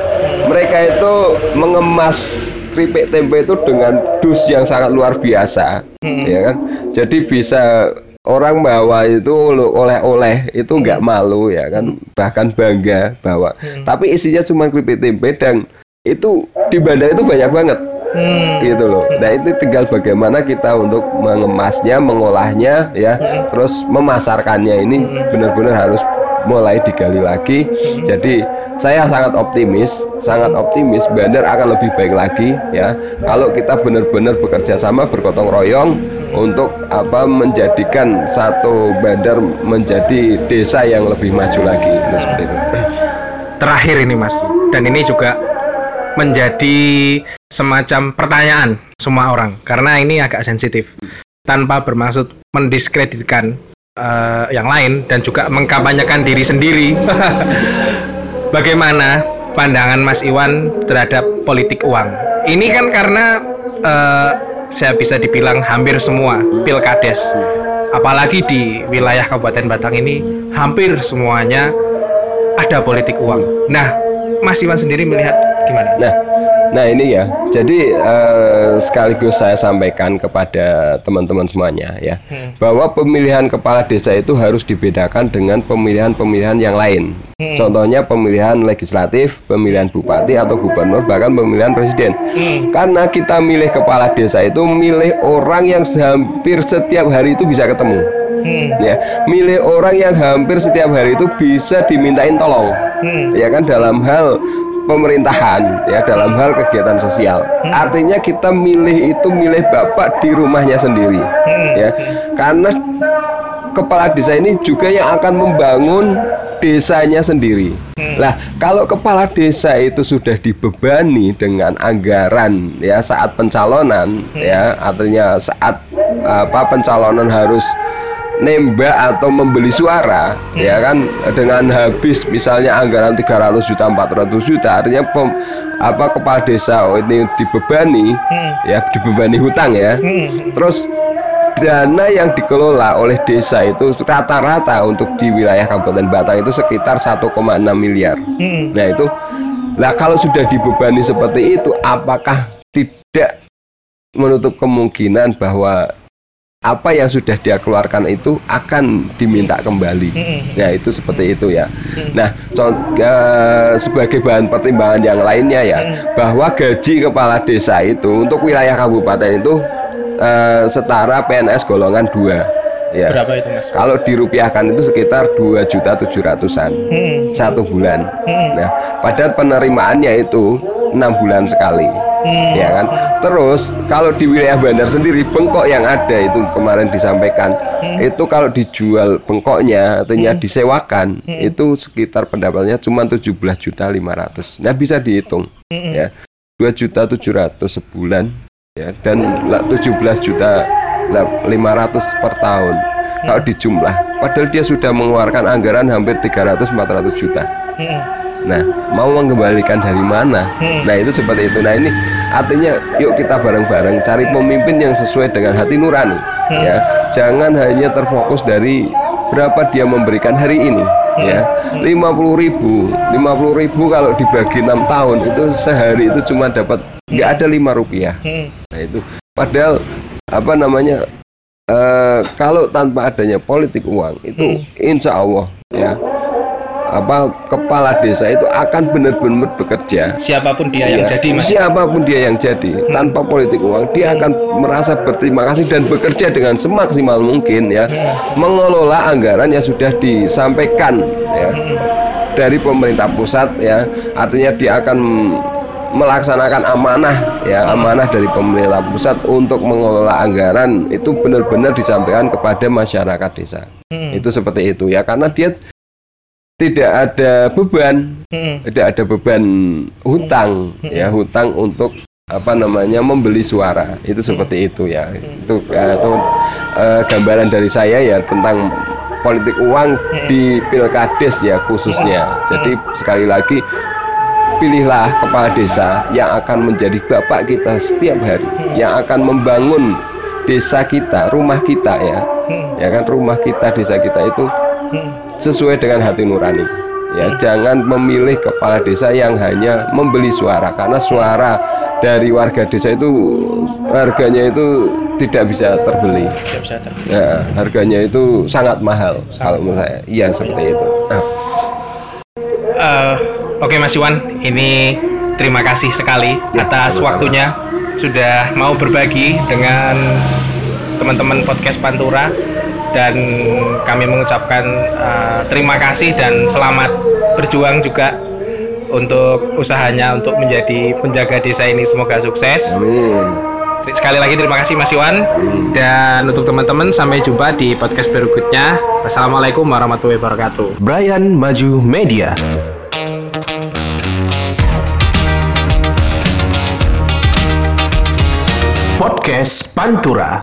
Mereka itu mengemas keripik tempe itu dengan dus yang sangat luar biasa, Hmm. ya kan? Jadi bisa orang bawa itu oleh-oleh itu nggak malu ya kan, bahkan bangga bawa. Hmm. Tapi isinya cuma keripik tempe dan itu di bandar itu banyak banget Hmm. gitu loh. Nah itu tinggal bagaimana kita untuk mengemasnya, mengolahnya, ya, terus memasarkannya ini benar-benar harus mulai digali lagi. Jadi saya sangat optimis, sangat optimis Bandar akan lebih baik lagi ya. Kalau kita benar-benar bekerja sama bergotong royong untuk apa menjadikan satu Bandar menjadi desa yang lebih maju lagi. Nah, seperti itu. Terakhir ini Mas, dan ini juga menjadi semacam pertanyaan semua orang karena ini agak sensitif tanpa bermaksud mendiskreditkan uh, yang lain dan juga mengkampanyekan diri sendiri. <laughs> Bagaimana pandangan Mas Iwan terhadap politik uang? Ini kan karena uh, saya bisa dibilang hampir semua pilkades, apalagi di wilayah Kabupaten Batang ini hampir semuanya ada politik uang. Nah, Mas Iwan sendiri melihat gimana? Nah, nah ini ya. Jadi uh, sekaligus saya sampaikan kepada teman-teman semuanya ya, hmm. bahwa pemilihan kepala desa itu harus dibedakan dengan pemilihan-pemilihan yang lain. Hmm. Contohnya pemilihan legislatif, pemilihan bupati atau gubernur, bahkan pemilihan presiden. Hmm. Karena kita milih kepala desa itu milih orang yang hampir setiap hari itu bisa ketemu. Hmm. Ya, milih orang yang hampir setiap hari itu bisa dimintain tolong. Hmm. Ya kan dalam hal pemerintahan ya dalam hal kegiatan sosial. Hmm. Artinya kita milih itu milih bapak di rumahnya sendiri hmm. ya. Karena kepala desa ini juga yang akan membangun desanya sendiri. Hmm. Lah, kalau kepala desa itu sudah dibebani dengan anggaran ya saat pencalonan hmm. ya, artinya saat apa pencalonan harus nembak atau membeli suara hmm. ya kan dengan habis misalnya anggaran 300 juta 400 juta artinya pem, apa kepala desa ini dibebani hmm. ya dibebani hutang ya hmm. terus dana yang dikelola oleh desa itu rata-rata untuk di wilayah Kabupaten Batang itu sekitar 1,6 miliar hmm. nah itu lah kalau sudah dibebani seperti itu apakah tidak menutup kemungkinan bahwa apa yang sudah dia keluarkan itu akan diminta kembali. Ya itu seperti itu ya. Nah, contoh, sebagai bahan pertimbangan yang lainnya ya, bahwa gaji kepala desa itu untuk wilayah kabupaten itu uh, setara PNS golongan 2 Ya. Berapa itu mas? Kalau dirupiahkan itu sekitar dua juta tujuh ratusan hmm. satu bulan. Hmm. Nah, padahal penerimaannya itu enam bulan sekali hmm. ya kan terus kalau di wilayah bandar sendiri bengkok yang ada itu kemarin disampaikan hmm. itu kalau dijual bengkoknya artinya hmm. disewakan hmm. itu sekitar pendapatnya cuma 17 juta 500 nah bisa dihitung hmm. ya 2 juta 700 sebulan ya dan 17 juta 500 per tahun. Kalau dijumlah padahal dia sudah mengeluarkan anggaran hampir 300 400 juta hmm Nah, mau mengembalikan dari mana? Hmm. Nah, itu seperti itu. Nah, ini artinya yuk kita bareng-bareng cari pemimpin yang sesuai dengan hati nurani. Hmm. Ya, jangan hanya terfokus dari berapa dia memberikan hari ini. Ya, lima puluh ribu, lima puluh ribu kalau dibagi enam tahun itu sehari itu cuma dapat nggak ada lima rupiah. Nah, itu padahal apa namanya uh, kalau tanpa adanya politik uang itu hmm. insya Allah ya apa kepala desa itu akan benar-benar bekerja siapa pun dia ya, yang jadi mas. siapa pun dia yang jadi hmm. tanpa politik uang dia akan merasa berterima kasih dan bekerja dengan semaksimal mungkin ya hmm. mengelola anggaran yang sudah disampaikan ya hmm. dari pemerintah pusat ya artinya dia akan melaksanakan amanah ya amanah dari pemerintah pusat untuk mengelola anggaran itu benar-benar disampaikan kepada masyarakat desa. Hmm. itu seperti itu ya karena dia tidak ada beban, hmm. tidak ada beban hutang, hmm. ya hutang untuk apa namanya membeli suara. Itu seperti itu ya. Itu uh, itu uh, gambaran dari saya ya tentang politik uang di pilkades ya khususnya. Jadi sekali lagi pilihlah kepala desa yang akan menjadi bapak kita setiap hari yang akan membangun desa kita rumah kita ya. Ya kan rumah kita desa kita itu sesuai dengan hati nurani. Ya jangan memilih kepala desa yang hanya membeli suara karena suara dari warga desa itu harganya itu tidak bisa terbeli. Tidak bisa terbeli. Ya harganya itu sangat mahal sangat kalau menurut saya. Iya seperti itu. nah. uh, oke Mas Iwan ini terima kasih sekali ya, atas sama-sama. waktunya sudah mau berbagi dengan teman-teman podcast Pantura dan kami mengucapkan uh, terima kasih dan selamat berjuang juga untuk usahanya untuk menjadi penjaga desa ini semoga sukses. Amin. Sekali lagi terima kasih Mas Iwan. Dan untuk teman-teman sampai jumpa di podcast berikutnya. Wassalamualaikum warahmatullahi wabarakatuh. Brian Maju Media. Podcast Pantura.